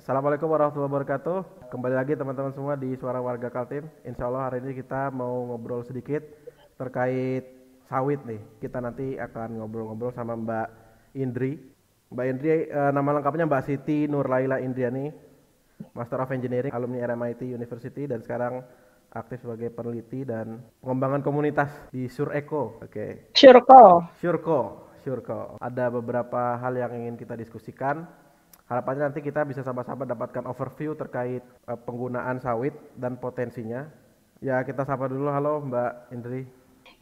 Assalamualaikum warahmatullahi wabarakatuh. Kembali lagi teman-teman semua di Suara Warga Kaltim. Insya Allah hari ini kita mau ngobrol sedikit terkait sawit nih. Kita nanti akan ngobrol-ngobrol sama Mbak Indri. Mbak Indri, eh, nama lengkapnya Mbak Siti Nurlaila Indriani, Master of Engineering, alumni RMIT University dan sekarang aktif sebagai peneliti dan pengembangan komunitas di Sureko. Oke. Okay. Surko. Surko. Surko. Ada beberapa hal yang ingin kita diskusikan Harapannya nanti kita bisa sama-sama dapatkan overview terkait uh, penggunaan sawit dan potensinya. Ya, kita sapa dulu. Halo Mbak Indri.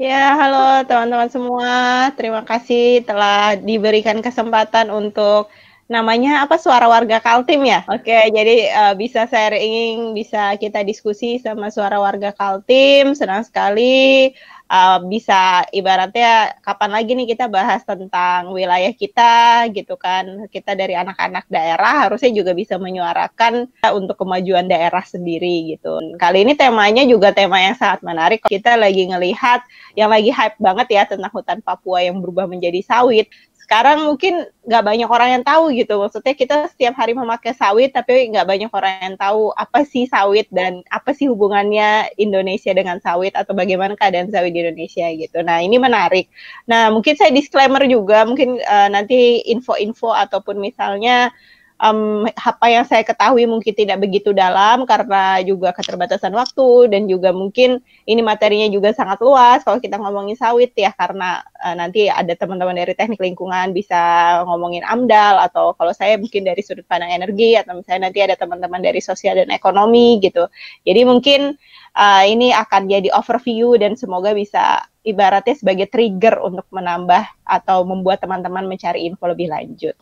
Ya, halo teman-teman semua. Terima kasih telah diberikan kesempatan untuk namanya apa? Suara warga Kaltim ya. Oke, jadi uh, bisa sharing, bisa kita diskusi sama suara warga Kaltim. Senang sekali. Uh, bisa ibaratnya kapan lagi nih kita bahas tentang wilayah kita gitu kan. Kita dari anak-anak daerah harusnya juga bisa menyuarakan untuk kemajuan daerah sendiri gitu. Kali ini temanya juga tema yang sangat menarik. Kita lagi ngelihat yang lagi hype banget ya tentang hutan Papua yang berubah menjadi sawit sekarang mungkin nggak banyak orang yang tahu gitu. Maksudnya kita setiap hari memakai sawit tapi nggak banyak orang yang tahu apa sih sawit dan apa sih hubungannya Indonesia dengan sawit atau bagaimana keadaan sawit di Indonesia gitu. Nah ini menarik. Nah mungkin saya disclaimer juga. Mungkin uh, nanti info-info ataupun misalnya um, apa yang saya ketahui mungkin tidak begitu dalam karena juga keterbatasan waktu dan juga mungkin ini materinya juga sangat luas kalau kita ngomongin sawit ya karena uh, nanti ada teman-teman dari teknik lingkungan bisa ngomongin AMDAL atau kalau saya mungkin dari sudut pandang energi atau misalnya nanti ada teman-teman dari sosial dan ekonomi gitu. Jadi mungkin uh, ini akan jadi overview dan semoga bisa ibaratnya sebagai trigger untuk menambah atau membuat teman-teman mencari info lebih lanjut.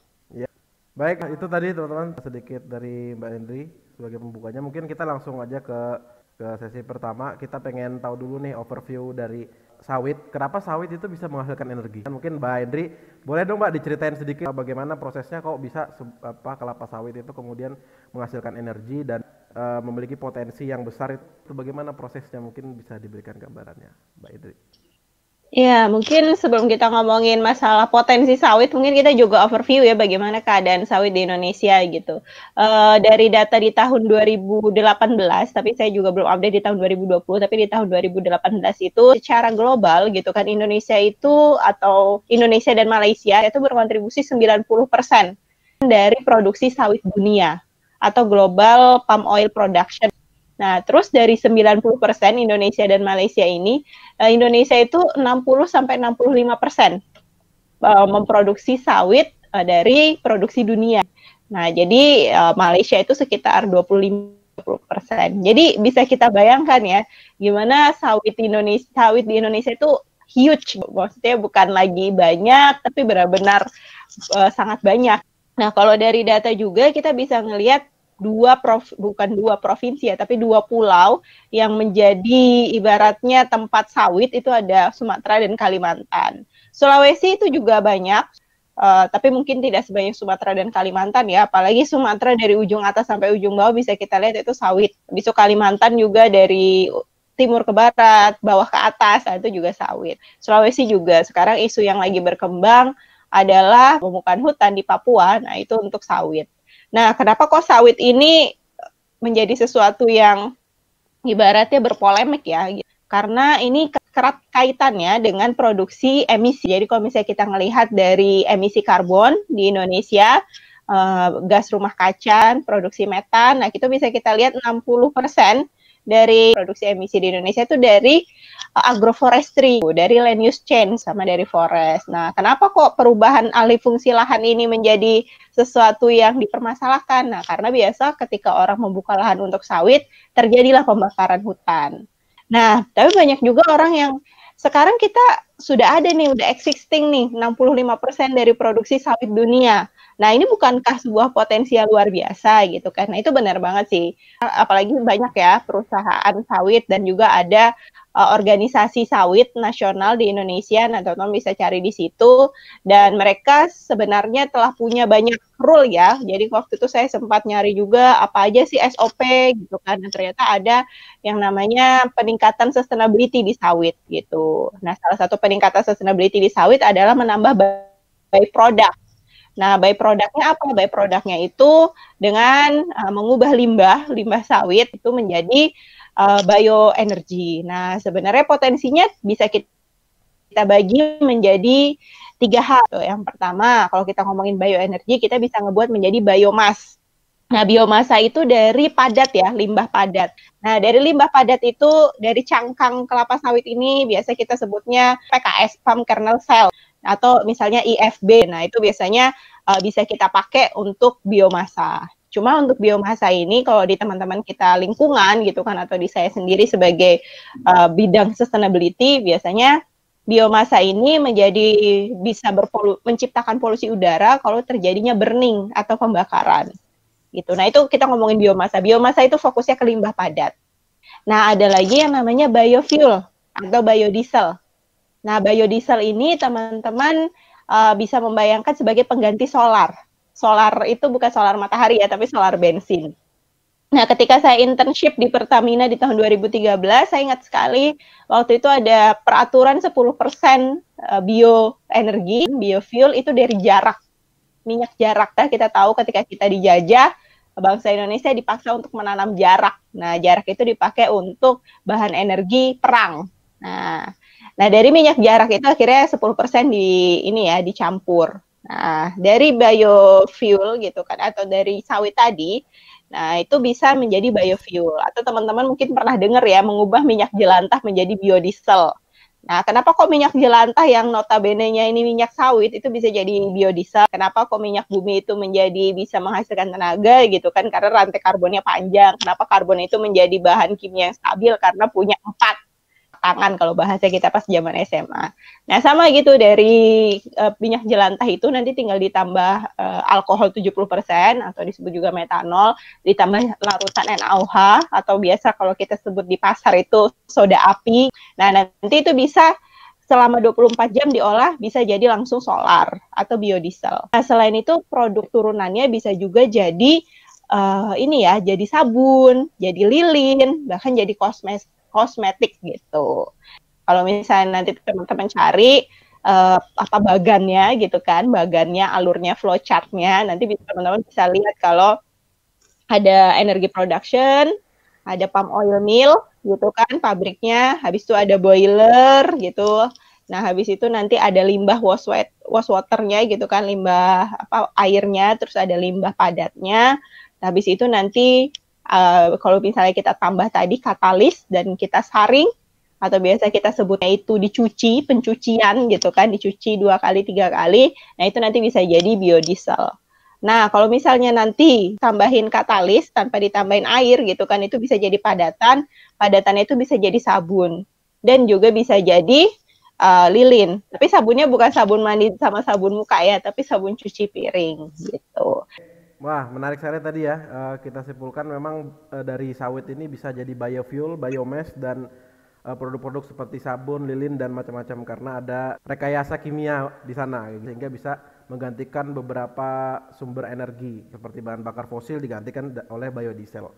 Baik, itu tadi teman-teman sedikit dari Mbak Hendri sebagai pembukanya. Mungkin kita langsung aja ke ke sesi pertama. Kita pengen tahu dulu nih overview dari sawit. Kenapa sawit itu bisa menghasilkan energi? Mungkin Mbak Hendri boleh dong Mbak diceritain sedikit bagaimana prosesnya kok bisa apa kelapa sawit itu kemudian menghasilkan energi dan uh, memiliki potensi yang besar itu bagaimana prosesnya? Mungkin bisa diberikan gambarannya, Mbak Hendri. Ya, mungkin sebelum kita ngomongin masalah potensi sawit, mungkin kita juga overview ya bagaimana keadaan sawit di Indonesia gitu. Uh, dari data di tahun 2018, tapi saya juga belum update di tahun 2020, tapi di tahun 2018 itu secara global gitu kan Indonesia itu atau Indonesia dan Malaysia itu berkontribusi 90% dari produksi sawit dunia atau global palm oil production Nah, terus dari 90% Indonesia dan Malaysia ini, uh, Indonesia itu 60 sampai 65% persen uh, memproduksi sawit uh, dari produksi dunia. Nah, jadi Malaysia itu sekitar 25 persen. Jadi bisa kita bayangkan ya, gimana sawit Indonesia, sawit di Indonesia itu huge, maksudnya bukan lagi banyak, tapi benar-benar sangat banyak. Nah, kalau dari data juga kita bisa ngelihat dua prof, bukan dua provinsi ya, tapi dua pulau yang menjadi ibaratnya tempat sawit itu ada Sumatera dan Kalimantan. Sulawesi itu juga banyak, uh, tapi mungkin tidak sebanyak Sumatera dan Kalimantan ya. Apalagi Sumatera dari ujung atas sampai ujung bawah bisa kita lihat itu sawit. Bisa Kalimantan juga dari timur ke barat, bawah ke atas, nah itu juga sawit. Sulawesi juga sekarang isu yang lagi berkembang adalah pembukaan hutan di Papua, nah itu untuk sawit. Nah, kenapa kok sawit ini menjadi sesuatu yang ibaratnya berpolemik ya? Karena ini kerat kaitannya dengan produksi emisi. Jadi kalau misalnya kita melihat dari emisi karbon di Indonesia, uh, gas rumah kaca, produksi metan, nah itu bisa kita lihat 60% dari produksi emisi di Indonesia itu dari agroforestry, dari land use change sama dari forest. Nah, kenapa kok perubahan alih fungsi lahan ini menjadi sesuatu yang dipermasalahkan? Nah, karena biasa ketika orang membuka lahan untuk sawit, terjadilah pembakaran hutan. Nah, tapi banyak juga orang yang sekarang kita sudah ada nih, udah existing nih, 65% dari produksi sawit dunia. Nah, ini bukankah sebuah potensi yang luar biasa gitu kan? Nah, itu benar banget sih. Apalagi banyak ya perusahaan sawit dan juga ada uh, organisasi sawit nasional di Indonesia. Nah, teman-teman bisa cari di situ dan mereka sebenarnya telah punya banyak rule ya. Jadi waktu itu saya sempat nyari juga apa aja sih SOP gitu kan. Dan ternyata ada yang namanya peningkatan sustainability di sawit gitu. Nah, salah satu peningkatan sustainability di sawit adalah menambah by product Nah, by produknya apa? By produknya itu dengan uh, mengubah limbah, limbah sawit itu menjadi uh, bioenergi. Nah, sebenarnya potensinya bisa kita, bagi menjadi tiga hal. Yang pertama, kalau kita ngomongin bioenergi, kita bisa ngebuat menjadi biomas. Nah, biomasa itu dari padat ya, limbah padat. Nah, dari limbah padat itu dari cangkang kelapa sawit ini biasa kita sebutnya PKS palm kernel cell atau misalnya IFB. Nah, itu biasanya uh, bisa kita pakai untuk biomasa. Cuma untuk biomasa ini kalau di teman-teman kita lingkungan gitu kan atau di saya sendiri sebagai uh, bidang sustainability biasanya biomasa ini menjadi bisa berpolu menciptakan polusi udara kalau terjadinya burning atau pembakaran gitu. Nah, itu kita ngomongin biomasa. Biomasa itu fokusnya ke limbah padat. Nah, ada lagi yang namanya biofuel atau biodiesel. Nah, biodiesel ini teman-teman uh, bisa membayangkan sebagai pengganti solar. Solar itu bukan solar matahari ya, tapi solar bensin. Nah, ketika saya internship di Pertamina di tahun 2013, saya ingat sekali waktu itu ada peraturan 10% eh, bioenergi, biofuel itu dari jarak. Minyak jarak. Nah, kita tahu ketika kita dijajah, bangsa Indonesia dipaksa untuk menanam jarak. Nah, jarak itu dipakai untuk bahan energi perang. Nah, nah dari minyak jarak itu akhirnya 10% di ini ya dicampur. Nah, dari biofuel gitu kan atau dari sawit tadi, nah itu bisa menjadi biofuel atau teman-teman mungkin pernah dengar ya mengubah minyak jelantah menjadi biodiesel. Nah, kenapa kok minyak jelantah yang notabene-nya ini minyak sawit itu bisa jadi biodiesel? Kenapa kok minyak bumi itu menjadi bisa menghasilkan tenaga gitu kan? Karena rantai karbonnya panjang. Kenapa karbon itu menjadi bahan kimia yang stabil? Karena punya empat tangan kalau bahasa kita pas zaman SMA. Nah, sama gitu dari uh, minyak jelantah itu nanti tinggal ditambah uh, alkohol 70% atau disebut juga metanol, ditambah larutan NaOH atau biasa kalau kita sebut di pasar itu soda api. Nah, nanti itu bisa selama 24 jam diolah bisa jadi langsung solar atau biodiesel. Nah, selain itu produk turunannya bisa juga jadi uh, ini ya, jadi sabun, jadi lilin, bahkan jadi kosmetik kosmetik gitu. Kalau misalnya nanti teman-teman cari uh, apa bagannya gitu kan, bagannya, alurnya, flowchartnya, nanti teman-teman bisa lihat kalau ada energi production, ada palm oil mill gitu kan pabriknya, habis itu ada boiler gitu. Nah, habis itu nanti ada limbah wash, wash waternya gitu kan, limbah apa airnya, terus ada limbah padatnya. Habis itu nanti uh, kalau misalnya kita tambah tadi katalis dan kita saring atau biasa kita sebutnya itu dicuci pencucian gitu kan dicuci dua kali tiga kali nah itu nanti bisa jadi biodiesel. Nah kalau misalnya nanti tambahin katalis tanpa ditambahin air gitu kan itu bisa jadi padatan padatannya itu bisa jadi sabun dan juga bisa jadi uh, lilin. Tapi sabunnya bukan sabun mandi sama sabun muka ya tapi sabun cuci piring gitu Wah, menarik sekali tadi ya. Uh, kita simpulkan memang uh, dari sawit ini bisa jadi biofuel, biomass dan eh, produk-produk seperti sabun, lilin dan macam-macam karena ada rekayasa kimia di sana sehingga bisa menggantikan beberapa sumber energi seperti bahan bakar fosil digantikan oleh biodiesel.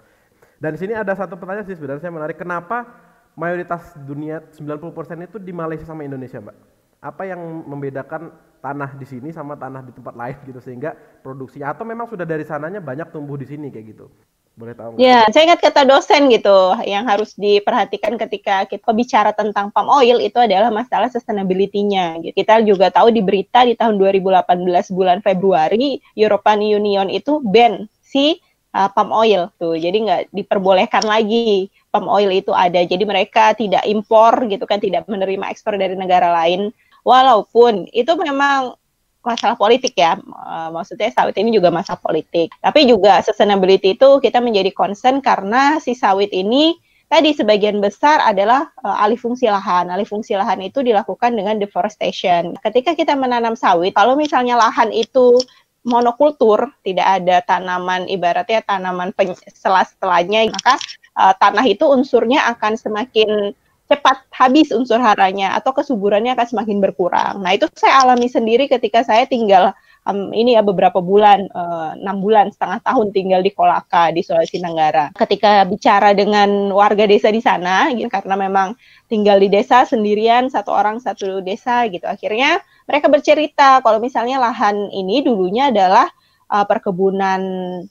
Dan di sini ada satu pertanyaan sih sebenarnya saya menarik. Kenapa mayoritas dunia 90% itu di Malaysia sama Indonesia, Mbak? Apa yang membedakan tanah di sini sama tanah di tempat lain gitu sehingga produksinya atau memang sudah dari sananya banyak tumbuh di sini kayak gitu boleh tahu Ya, saya ingat kata dosen gitu yang harus diperhatikan ketika kita bicara tentang palm oil itu adalah masalah sustainability-nya. Gitu. Kita juga tahu di berita di tahun 2018 bulan Februari European Union itu ban si uh, palm oil tuh. Jadi nggak diperbolehkan lagi palm oil itu ada. Jadi mereka tidak impor gitu kan, tidak menerima ekspor dari negara lain walaupun itu memang masalah politik ya, uh, maksudnya sawit ini juga masalah politik. Tapi juga sustainability itu kita menjadi concern karena si sawit ini tadi sebagian besar adalah uh, alih fungsi lahan. Alih fungsi lahan itu dilakukan dengan deforestation. Ketika kita menanam sawit, kalau misalnya lahan itu monokultur, tidak ada tanaman ibaratnya tanaman setelah-setelahnya, maka uh, tanah itu unsurnya akan semakin cepat habis unsur haranya atau kesuburannya akan semakin berkurang. Nah, itu saya alami sendiri ketika saya tinggal um, ini ya beberapa bulan, enam uh, bulan, setengah tahun tinggal di Kolaka di Sulawesi Tenggara. Ketika bicara dengan warga desa di sana, gitu, karena memang tinggal di desa sendirian satu orang satu desa gitu, akhirnya mereka bercerita kalau misalnya lahan ini dulunya adalah uh, perkebunan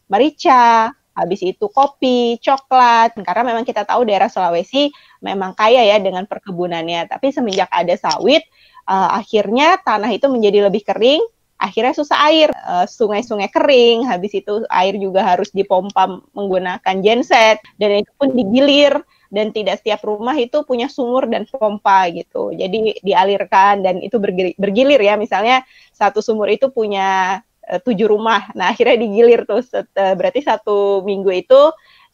merica, habis itu kopi, coklat, karena memang kita tahu daerah Sulawesi memang kaya ya dengan perkebunannya. Tapi semenjak ada sawit, uh, akhirnya tanah itu menjadi lebih kering, akhirnya susah air, eh, sungai-sungai kering, habis itu air juga harus dipompa menggunakan genset, dan itu pun digilir, dan tidak setiap rumah itu punya sumur dan pompa gitu. Jadi dialirkan dan itu bergilir ya, misalnya satu sumur itu punya uh, tujuh rumah. Nah akhirnya digilir tuh uh, berarti satu minggu itu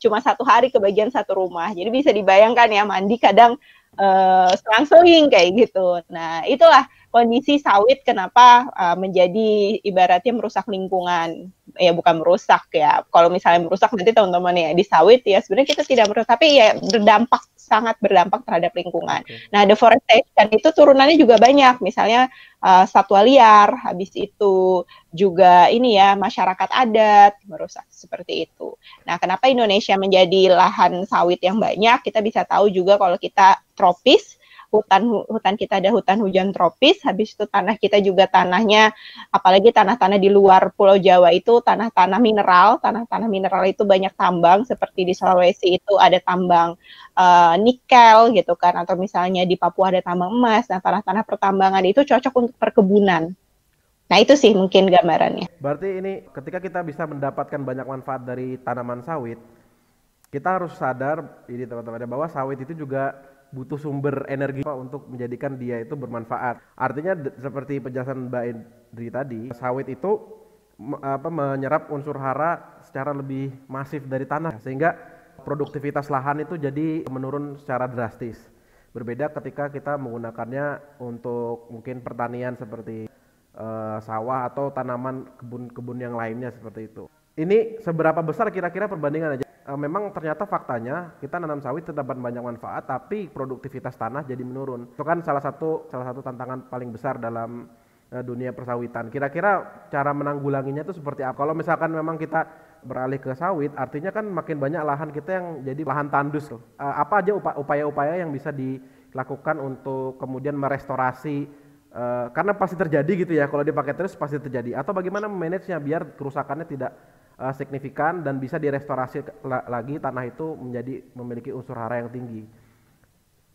cuma satu hari kebagian satu rumah. Jadi bisa dibayangkan ya mandi kadang uh, selang-seling kayak gitu. Nah itulah kondisi sawit kenapa uh, menjadi ibaratnya merusak lingkungan ya bukan merusak ya kalau misalnya merusak nanti teman-teman ya di sawit ya sebenarnya kita tidak merusak tapi ya berdampak sangat berdampak terhadap lingkungan. Okay. Nah, deforestation itu turunannya juga banyak, misalnya uh, satwa liar, habis itu juga ini ya masyarakat adat merusak seperti itu. Nah, kenapa Indonesia menjadi lahan sawit yang banyak? Kita bisa tahu juga kalau kita tropis hutan hutan kita ada hutan hujan tropis, habis itu tanah kita juga tanahnya apalagi tanah-tanah di luar Pulau Jawa itu tanah-tanah mineral, tanah-tanah mineral itu banyak tambang seperti di Sulawesi itu ada tambang uh, nikel gitu kan atau misalnya di Papua ada tambang emas. Nah, tanah-tanah pertambangan itu cocok untuk perkebunan. Nah, itu sih mungkin gambarannya. Berarti ini ketika kita bisa mendapatkan banyak manfaat dari tanaman sawit, kita harus sadar ini teman-teman bahwa sawit itu juga butuh sumber energi untuk menjadikan dia itu bermanfaat. Artinya seperti penjelasan Mbak Indri tadi, sawit itu apa menyerap unsur hara secara lebih masif dari tanah sehingga produktivitas lahan itu jadi menurun secara drastis. Berbeda ketika kita menggunakannya untuk mungkin pertanian seperti uh, sawah atau tanaman kebun-kebun yang lainnya seperti itu. Ini seberapa besar kira-kira perbandingan aja? e, memang ternyata faktanya kita nanam sawit terdapat banyak manfaat tapi produktivitas tanah jadi menurun. Itu kan salah satu salah satu tantangan paling besar dalam e, dunia persawitan. Kira-kira cara menanggulanginya itu seperti apa? Kalau misalkan memang kita beralih ke sawit, artinya kan makin banyak lahan kita yang jadi lahan tandus. E, apa aja upaya-upaya yang bisa dilakukan untuk kemudian merestorasi Uh, karena pasti terjadi gitu ya kalau dipakai terus pasti terjadi atau bagaimana memanagenya biar kerusakannya tidak uh, signifikan dan bisa direstorasi lagi tanah itu menjadi memiliki unsur hara yang tinggi.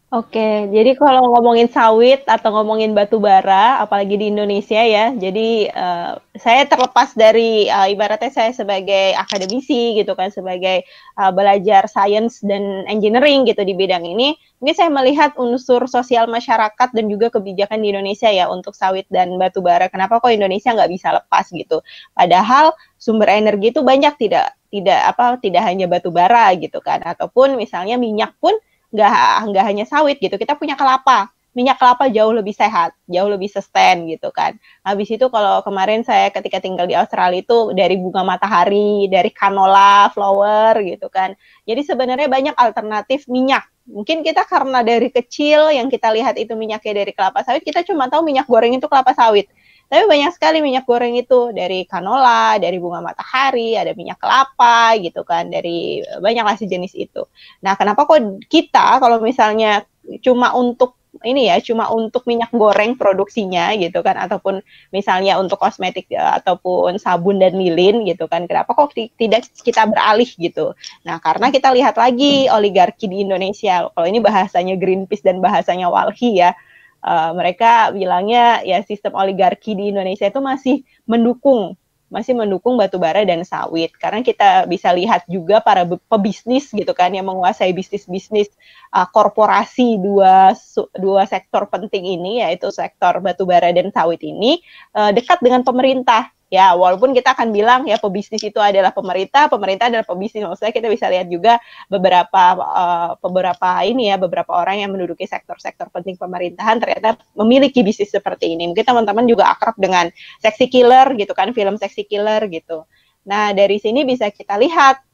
Oke, jadi kalau ngomongin sawit atau ngomongin batu bara, apalagi di Indonesia ya, jadi uh, saya terlepas dari uh, ibaratnya saya sebagai akademisi gitu kan, sebagai uh, belajar sains dan engineering gitu di bidang ini, mungkin saya melihat unsur sosial masyarakat dan juga kebijakan di Indonesia ya untuk sawit dan batu bara. Kenapa kok Indonesia nggak bisa lepas gitu? Padahal sumber energi itu banyak tidak tidak apa tidak hanya batu bara gitu kan, ataupun misalnya minyak pun nggak nggak hanya sawit gitu kita punya kelapa minyak kelapa jauh lebih sehat, jauh lebih sustain gitu kan. Habis itu kalau kemarin saya ketika tinggal di Australia itu dari bunga matahari, dari canola flower gitu kan. Jadi sebenarnya banyak alternatif minyak. Mungkin kita karena dari kecil yang kita lihat itu minyaknya dari kelapa sawit, kita cuma tahu minyak goreng itu kelapa sawit. Tapi banyak sekali minyak goreng itu. Dari canola, dari bunga matahari, ada minyak kelapa gitu kan, dari banyak lah jenis itu. Nah, kenapa kok kita kalau misalnya cuma untuk ini ya cuma untuk minyak goreng produksinya gitu kan ataupun misalnya untuk kosmetik ya, ataupun sabun dan lilin gitu kan kenapa kok tidak kita beralih gitu? Nah karena kita lihat lagi oligarki di Indonesia. Kalau ini bahasanya Greenpeace dan bahasanya Walhi ya uh, mereka bilangnya ya sistem oligarki di Indonesia itu masih mendukung masih mendukung batu bara dan sawit. Karena kita bisa lihat juga para pebisnis gitu kan yang menguasai bisnis-bisnis uh, korporasi dua dua sektor penting ini yaitu sektor batu bara dan sawit ini uh, dekat dengan pemerintah ya walaupun kita akan bilang ya pebisnis itu adalah pemerintah pemerintah adalah pebisnis. Maksudnya kita bisa lihat juga beberapa uh, beberapa ini ya beberapa orang yang menduduki sektor-sektor penting pemerintahan ternyata memiliki bisnis seperti ini. Mungkin teman-teman juga akrab dengan seksi killer gitu kan film seksi killer gitu. Nah dari sini bisa kita lihat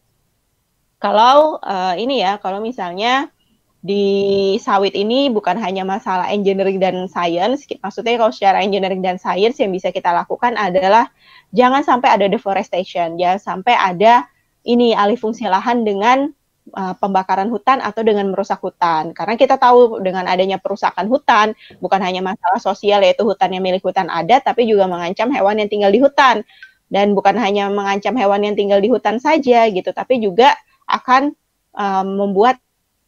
kalau uh, ini ya kalau misalnya di sawit ini bukan hanya masalah engineering dan science, maksudnya kalau secara engineering dan science yang bisa kita lakukan adalah jangan sampai ada deforestation, jangan sampai ada ini alih fungsi lahan dengan uh, pembakaran hutan atau dengan merusak hutan. Karena kita tahu dengan adanya perusakan hutan bukan hanya masalah sosial yaitu hutan yang milik hutan ada, tapi juga mengancam hewan yang tinggal di hutan. Dan bukan hanya mengancam hewan yang tinggal di hutan saja gitu, tapi juga akan um, membuat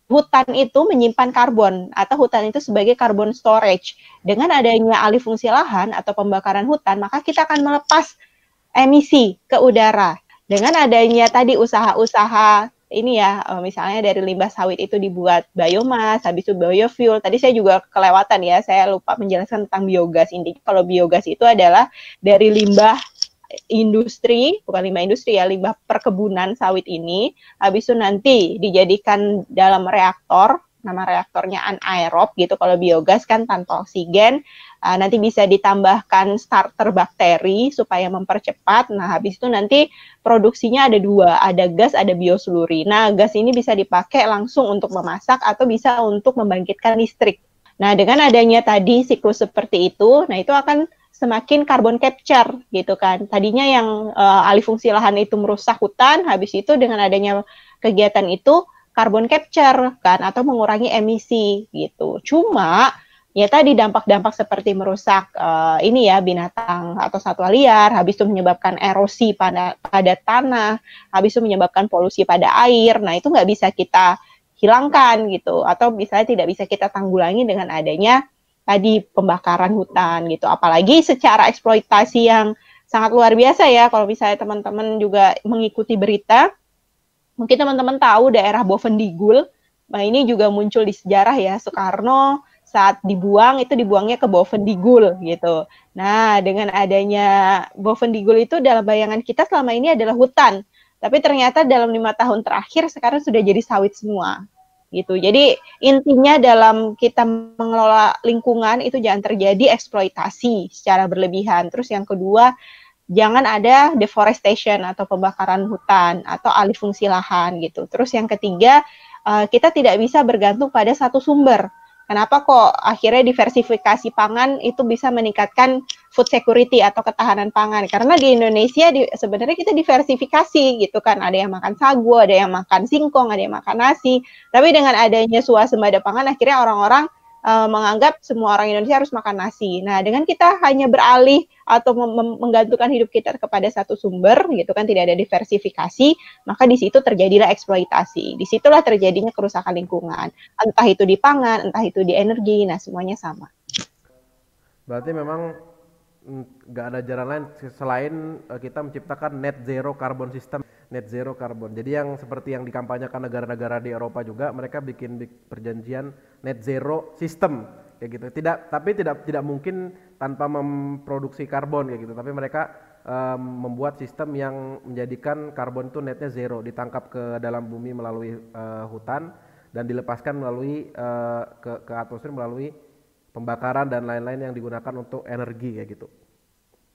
hutan itu menyimpan karbon atau hutan itu sebagai carbon storage. Dengan adanya alih fungsi lahan atau pembakaran hutan, maka kita akan melepas emisi ke udara. Dengan adanya tadi usaha-usaha ini ya, eh, misalnya dari limbah sawit itu dibuat biomas, habis itu biofuel. Tadi saya juga kelewatan ya, saya lupa menjelaskan tentang biogas. Intinya kalau biogas itu adalah dari limbah industri, bukan limbah industri ya, limbah perkebunan sawit ini, habis itu nanti dijadikan dalam reaktor, nama reaktornya anaerob gitu, kalau biogas kan tanpa oksigen, uh, nanti bisa ditambahkan starter bakteri supaya mempercepat, nah habis itu nanti produksinya ada dua, ada gas, ada biosluri. Nah gas ini bisa dipakai langsung untuk memasak atau bisa untuk membangkitkan listrik. Nah, dengan adanya tadi siklus seperti itu, nah itu akan semakin carbon capture gitu kan. Tadinya yang uh, alih fungsi lahan itu merusak hutan, habis itu dengan adanya kegiatan itu carbon capture kan atau mengurangi emisi gitu. Cuma ya tadi dampak-dampak seperti merusak uh, ini ya binatang atau satwa liar, habis itu menyebabkan erosi pada pada tanah, habis itu menyebabkan polusi pada air. Nah itu nggak bisa kita hilangkan gitu, atau misalnya tidak bisa kita tanggulangi dengan adanya tadi pembakaran hutan gitu. Apalagi secara eksploitasi yang sangat luar biasa ya kalau misalnya teman-teman juga mengikuti berita. Mungkin teman-teman tahu daerah Bovendigul. Nah, ini juga muncul di sejarah ya Soekarno saat dibuang itu dibuangnya ke Bovendigul gitu. Nah, dengan adanya Bovendigul itu dalam bayangan kita selama ini adalah hutan. Tapi ternyata dalam lima tahun terakhir sekarang sudah jadi sawit semua gitu. Jadi intinya dalam kita mengelola lingkungan itu jangan terjadi eksploitasi secara berlebihan. Terus yang kedua, jangan ada deforestation atau pembakaran hutan atau alih fungsi lahan gitu. Terus yang ketiga, eh, kita tidak bisa bergantung pada satu sumber Kenapa kok akhirnya diversifikasi pangan itu bisa meningkatkan food security atau ketahanan pangan? Karena di Indonesia di, sebenarnya kita diversifikasi gitu kan. Ada yang makan sagu, ada yang makan singkong, ada yang makan nasi. Tapi dengan adanya suasembada pangan akhirnya orang-orang uh, menganggap semua orang Indonesia harus makan nasi. Nah, dengan kita hanya beralih atau menggantungkan hidup kita kepada satu sumber, gitu kan, tidak ada diversifikasi, maka di situ terjadilah eksploitasi. Di situlah terjadinya kerusakan lingkungan. Entah itu di pangan, entah itu di energi, nah semuanya sama. Berarti memang nggak ada jalan lain selain uh, kita menciptakan net zero carbon system net zero carbon. Jadi yang seperti yang dikampanyekan negara-negara di Eropa juga mereka bikin perjanjian net zero system kayak gitu. Tidak tapi tidak tidak mungkin tanpa memproduksi karbon kayak gitu. Tapi mereka um, membuat sistem yang menjadikan karbon itu netnya zero ditangkap ke dalam bumi melalui uh, hutan dan dilepaskan melalui uh, ke ke atmosfer melalui pembakaran dan lain-lain yang digunakan untuk energi kayak gitu.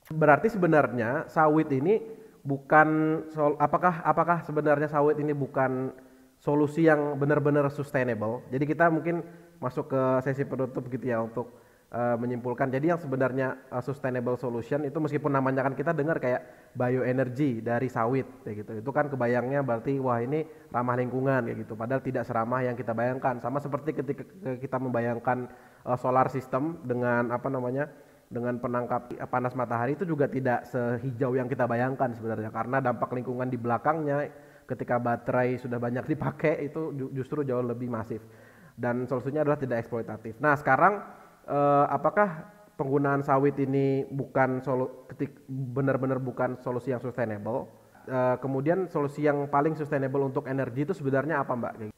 Berarti sebenarnya sawit ini bukan sol, apakah apakah sebenarnya sawit ini bukan solusi yang benar-benar sustainable. Jadi kita mungkin masuk ke sesi penutup gitu ya untuk uh, menyimpulkan. Jadi yang sebenarnya uh, sustainable solution itu meskipun namanya kan kita dengar kayak bioenergi dari sawit kayak gitu. Itu kan kebayangnya berarti wah ini ramah lingkungan kayak gitu. Padahal tidak seramah yang kita bayangkan. Sama seperti ketika kita membayangkan uh, solar system dengan apa namanya dengan penangkap panas matahari itu juga tidak sehijau yang kita bayangkan sebenarnya karena dampak lingkungan di belakangnya ketika baterai sudah banyak dipakai itu justru jauh lebih masif dan solusinya adalah tidak eksploitatif. Nah sekarang uh, apakah penggunaan sawit ini bukan solu benar-benar bukan solusi yang sustainable? Uh, kemudian solusi yang paling sustainable untuk energi itu sebenarnya apa mbak?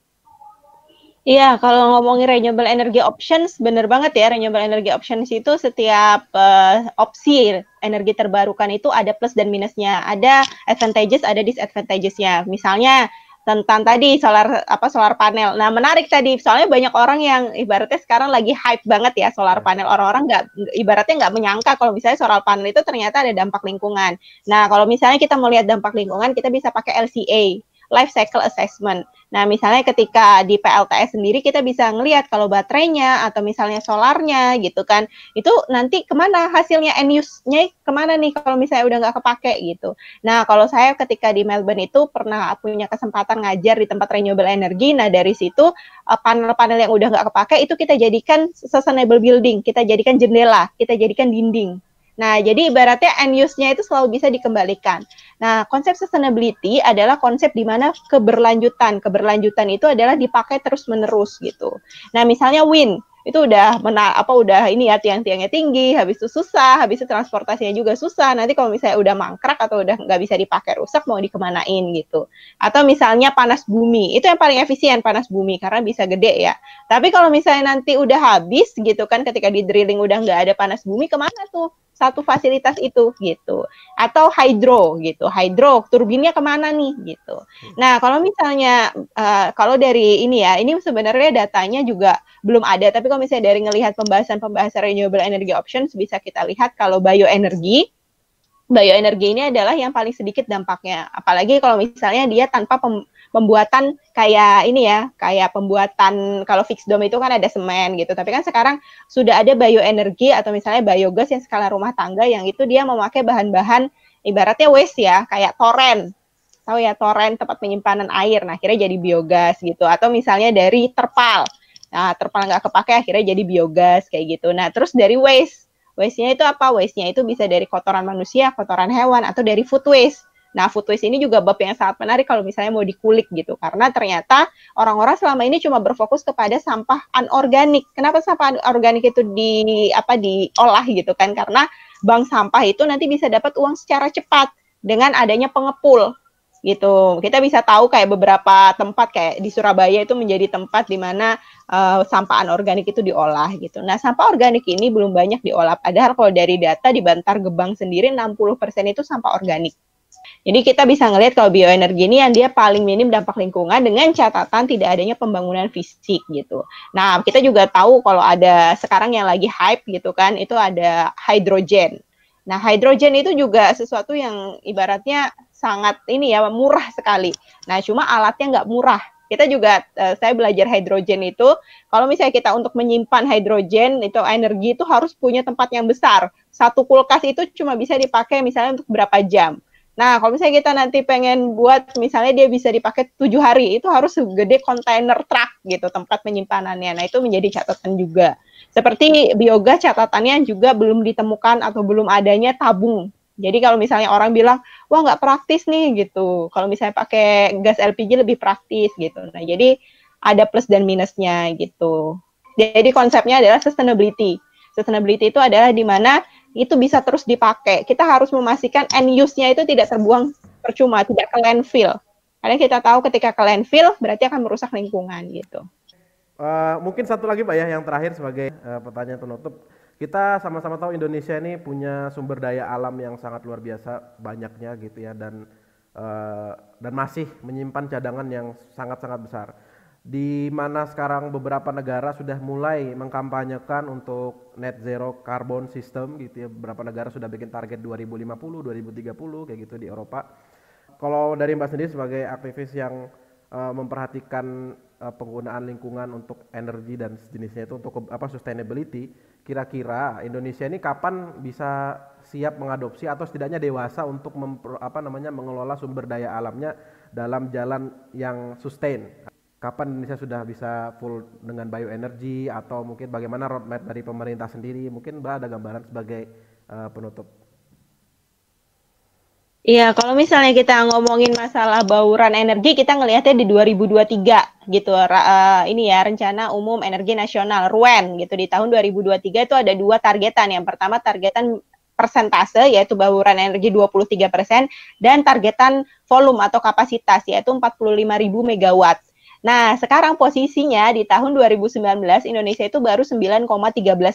Iya, kalau ngomongin renewable energy options, bener banget ya, renewable energy options itu setiap uh, opsi energi terbarukan itu ada plus dan minusnya, ada advantages, ada disadvantagesnya. Misalnya tentang tadi solar apa solar panel. Nah menarik tadi, soalnya banyak orang yang ibaratnya sekarang lagi hype banget ya solar iya. panel. Orang-orang nggak ibaratnya nggak menyangka kalau misalnya solar panel itu ternyata ada dampak lingkungan. Nah kalau misalnya kita melihat dampak lingkungan, kita bisa pakai LCA life cycle assessment. Nah, misalnya ketika di PLTS sendiri kita bisa ngelihat kalau baterainya atau misalnya solarnya gitu kan, itu nanti ke mana hasilnya end use-nya ke mana nih kalau misalnya udah nggak kepake gitu. Nah, kalau saya ketika di Melbourne itu pernah punya kesempatan ngajar di tempat renewable energy, nah dari situ eh, panel-panel yang udah nggak kepake itu kita jadikan sustainable building, kita jadikan jendela, kita jadikan dinding. Nah, jadi ibaratnya end use-nya itu selalu bisa dikembalikan. Nah, konsep sustainability adalah konsep di mana keberlanjutan. Keberlanjutan itu adalah dipakai terus-menerus gitu. Nah, misalnya wind itu udah mena apa udah ini ya tiang-tiangnya tinggi, habis itu susah, habis itu transportasinya juga susah. Nanti kalau misalnya udah mangkrak atau udah nggak bisa dipakai rusak mau dikemanain gitu. Atau misalnya panas bumi, itu yang paling efisien panas bumi karena bisa gede ya. Tapi kalau misalnya nanti udah habis gitu kan ketika di drilling udah nggak ada panas bumi ke mana tuh? Satu fasilitas itu gitu. Atau hydro gitu. Hydro turbinnya ke mana nih gitu. Nah kalau misalnya uh, kalau dari ini ya ini sebenarnya datanya juga belum ada. Tapi kalau misalnya dari ngelihat pembahasan-pembahasan renewable energy options bisa kita lihat kalau bioenergi bioenergi ini adalah yang paling sedikit dampaknya apalagi kalau misalnya dia tanpa pem, pembuatan kayak ini ya, kayak pembuatan kalau fixed dome itu kan ada semen gitu. Tapi kan sekarang sudah ada bioenergi atau misalnya biogas yang skala rumah tangga yang itu dia memakai bahan-bahan ibaratnya waste ya, kayak toren. Tahu ya toren tempat penyimpanan air. Nah, akhirnya jadi biogas gitu. Atau misalnya dari terpal. Nah, terpal nggak kepake akhirnya jadi biogas kayak gitu. Nah, terus dari waste. Waste-nya itu apa? Waste-nya itu bisa dari kotoran manusia, kotoran hewan, atau dari food waste. Nah, food waste ini juga bab yang sangat menarik kalau misalnya mau dikulik gitu. Karena ternyata orang-orang selama ini cuma berfokus kepada sampah anorganik. Kenapa sampah anorganik itu di apa diolah gitu kan? Karena bank sampah itu nanti bisa dapat uang secara cepat dengan adanya pengepul gitu. Kita bisa tahu kayak beberapa tempat kayak di Surabaya itu menjadi tempat di mana uh, sampah anorganik itu diolah gitu. Nah, sampah organik ini belum banyak diolah. Padahal kalau dari data di Bantar Gebang sendiri 60% itu sampah organik. Jadi kita bisa ngelihat kalau bioenergi ini yang dia paling minim dampak lingkungan dengan catatan tidak adanya pembangunan fisik gitu. Nah, kita juga tahu kalau ada sekarang yang lagi hype gitu kan, itu ada hidrogen. Nah, hidrogen itu juga sesuatu yang ibaratnya sangat ini ya murah sekali. Nah, cuma alatnya nggak murah. Kita juga uh, saya belajar hidrogen itu kalau misalnya kita untuk menyimpan hidrogen itu energi itu harus punya tempat yang besar. Satu kulkas itu cuma bisa dipakai misalnya untuk berapa jam. Nah, kalau misalnya kita nanti pengen buat, misalnya dia bisa dipakai tujuh hari, itu harus segede kontainer truk gitu tempat penyimpanannya. Nah, itu menjadi catatan juga. Seperti biogas catatannya juga belum ditemukan atau belum adanya tabung. Jadi kalau misalnya orang bilang, wah nggak praktis nih gitu. Kalau misalnya pakai gas LPG lebih praktis gitu. Nah, jadi ada plus dan minusnya gitu. Jadi konsepnya adalah sustainability. Sustainability itu adalah di mana itu bisa terus dipakai. Kita harus memastikan end use-nya itu tidak terbuang percuma, tidak ke landfill. Karena kita tahu ketika ke landfill berarti akan merusak lingkungan gitu. Uh, mungkin satu lagi Pak ya yang terakhir sebagai uh, pertanyaan penutup. Kita sama-sama tahu Indonesia ini punya sumber daya alam yang sangat luar biasa banyaknya gitu ya dan uh, dan masih menyimpan cadangan yang sangat-sangat besar di mana sekarang beberapa negara sudah mulai mengkampanyekan untuk net zero carbon system gitu ya. Beberapa negara sudah bikin target 2050, 2030 kayak gitu di Eropa. Kalau dari Mbak sendiri sebagai aktivis yang uh, memperhatikan uh, penggunaan lingkungan untuk energi dan sejenisnya itu untuk apa sustainability, kira-kira Indonesia ini kapan bisa siap mengadopsi atau setidaknya dewasa untuk memper, apa namanya mengelola sumber daya alamnya dalam jalan yang sustain? Kapan Indonesia sudah bisa full dengan bioenergi atau mungkin bagaimana roadmap dari pemerintah sendiri? Mungkin Mbak ada gambaran sebagai uh, penutup Iya, kalau misalnya kita ngomongin masalah bauran energi, kita ngelihatnya di 2023 gitu. Uh, ini ya rencana umum energi nasional (RUEN) gitu di tahun 2023 itu ada dua targetan. Yang pertama targetan persentase yaitu bauran energi 23% dan targetan volume atau kapasitas yaitu 45.000 megawatt. Nah, sekarang posisinya di tahun 2019 Indonesia itu baru 9,13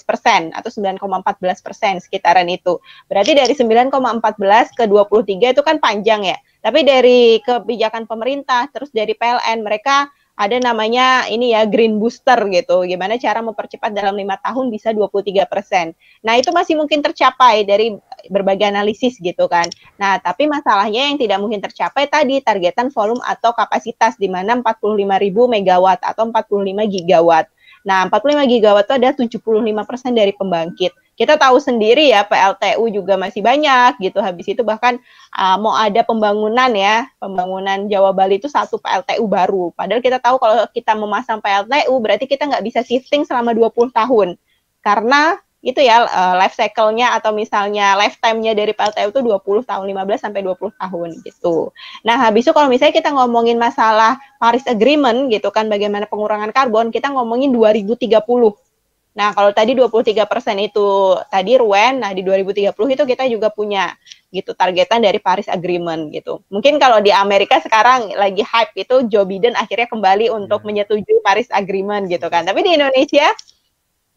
persen atau 9,14 persen sekitaran itu. Berarti dari 9,14 ke 23 itu kan panjang ya. Tapi dari kebijakan pemerintah terus dari PLN mereka ada namanya ini ya green booster gitu. Gimana cara mempercepat dalam lima tahun bisa 23 persen. Nah itu masih mungkin tercapai dari berbagai analisis gitu kan. Nah tapi masalahnya yang tidak mungkin tercapai tadi targetan volume atau kapasitas di mana 45 ribu megawatt atau 45 gigawatt. Nah 45 gigawatt itu ada 75 persen dari pembangkit kita tahu sendiri ya PLTU juga masih banyak gitu. Habis itu bahkan uh, mau ada pembangunan ya, pembangunan Jawa Bali itu satu PLTU baru. Padahal kita tahu kalau kita memasang PLTU berarti kita nggak bisa shifting selama 20 tahun. Karena itu ya uh, life cycle-nya atau misalnya lifetime-nya dari PLTU itu 20 tahun, 15 sampai 20 tahun gitu. Nah, habis itu kalau misalnya kita ngomongin masalah Paris Agreement gitu kan bagaimana pengurangan karbon, kita ngomongin 2030 Nah, kalau tadi 23% itu tadi Ruen, nah di 2030 itu kita juga punya gitu targetan dari Paris Agreement gitu. Mungkin kalau di Amerika sekarang lagi hype itu Joe Biden akhirnya kembali untuk yeah. menyetujui Paris Agreement gitu kan. Tapi di Indonesia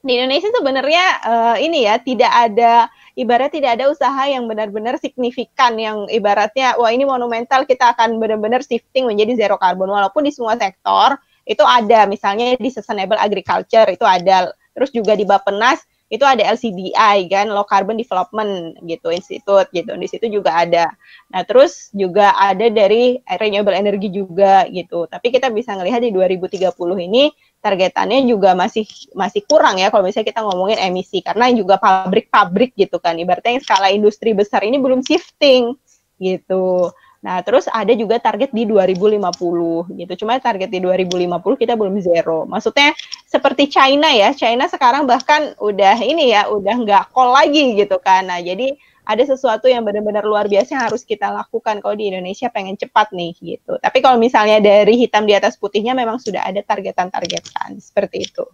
di Indonesia sebenarnya uh, ini ya tidak ada ibarat tidak ada usaha yang benar-benar signifikan yang ibaratnya wah ini monumental kita akan benar-benar shifting menjadi zero carbon walaupun di semua sektor itu ada misalnya di sustainable agriculture itu ada Terus juga di Bapenas itu ada LCDI kan, Low Carbon Development gitu institut gitu. Di situ juga ada. Nah, terus juga ada dari renewable energy juga gitu. Tapi kita bisa ngelihat di 2030 ini targetannya juga masih masih kurang ya kalau misalnya kita ngomongin emisi karena juga pabrik-pabrik gitu kan. Ibaratnya yang skala industri besar ini belum shifting gitu. Nah, terus ada juga target di 2050 gitu. Cuma target di 2050 kita belum zero. Maksudnya seperti China ya. China sekarang bahkan udah ini ya, udah nggak call lagi gitu kan. Nah, jadi ada sesuatu yang benar-benar luar biasa yang harus kita lakukan kalau di Indonesia pengen cepat nih gitu. Tapi kalau misalnya dari hitam di atas putihnya memang sudah ada targetan-targetan seperti itu.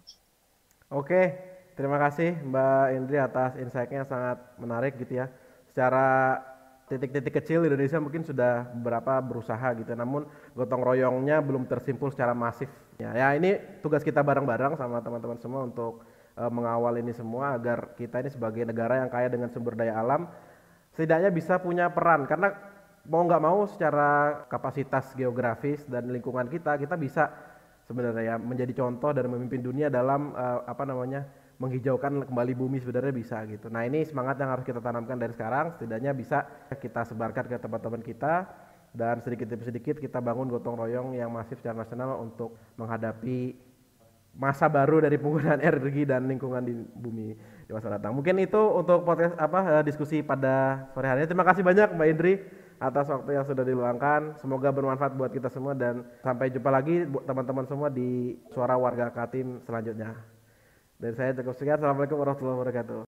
Oke, terima kasih Mbak Indri atas insight-nya sangat menarik gitu ya. Secara titik-titik kecil Indonesia mungkin sudah beberapa berusaha gitu. Namun gotong royongnya belum tersimpul secara masif. Ya, ya ini tugas kita bareng-bareng sama teman-teman semua untuk uh, mengawal ini semua agar kita ini sebagai negara yang kaya dengan sumber daya alam setidaknya bisa punya peran. Karena mau nggak mau secara kapasitas geografis dan lingkungan kita kita bisa sebenarnya ya menjadi contoh dan memimpin dunia dalam uh, apa namanya menghijaukan kembali bumi sebenarnya bisa gitu. Nah ini semangat yang harus kita tanamkan dari sekarang, setidaknya bisa kita sebarkan ke teman-teman kita dan sedikit demi sedikit kita bangun gotong royong yang masif secara nasional untuk menghadapi masa baru dari penggunaan energi dan lingkungan di bumi di masa datang. Mungkin itu untuk podcast apa eh, diskusi pada sore hari ini. Terima kasih banyak Mbak Indri atas waktu yang sudah diluangkan. Semoga bermanfaat buat kita semua dan sampai jumpa lagi buat teman-teman semua di suara warga Katim selanjutnya. Dari saya cukup sekian. Assalamualaikum warahmatullahi wabarakatuh.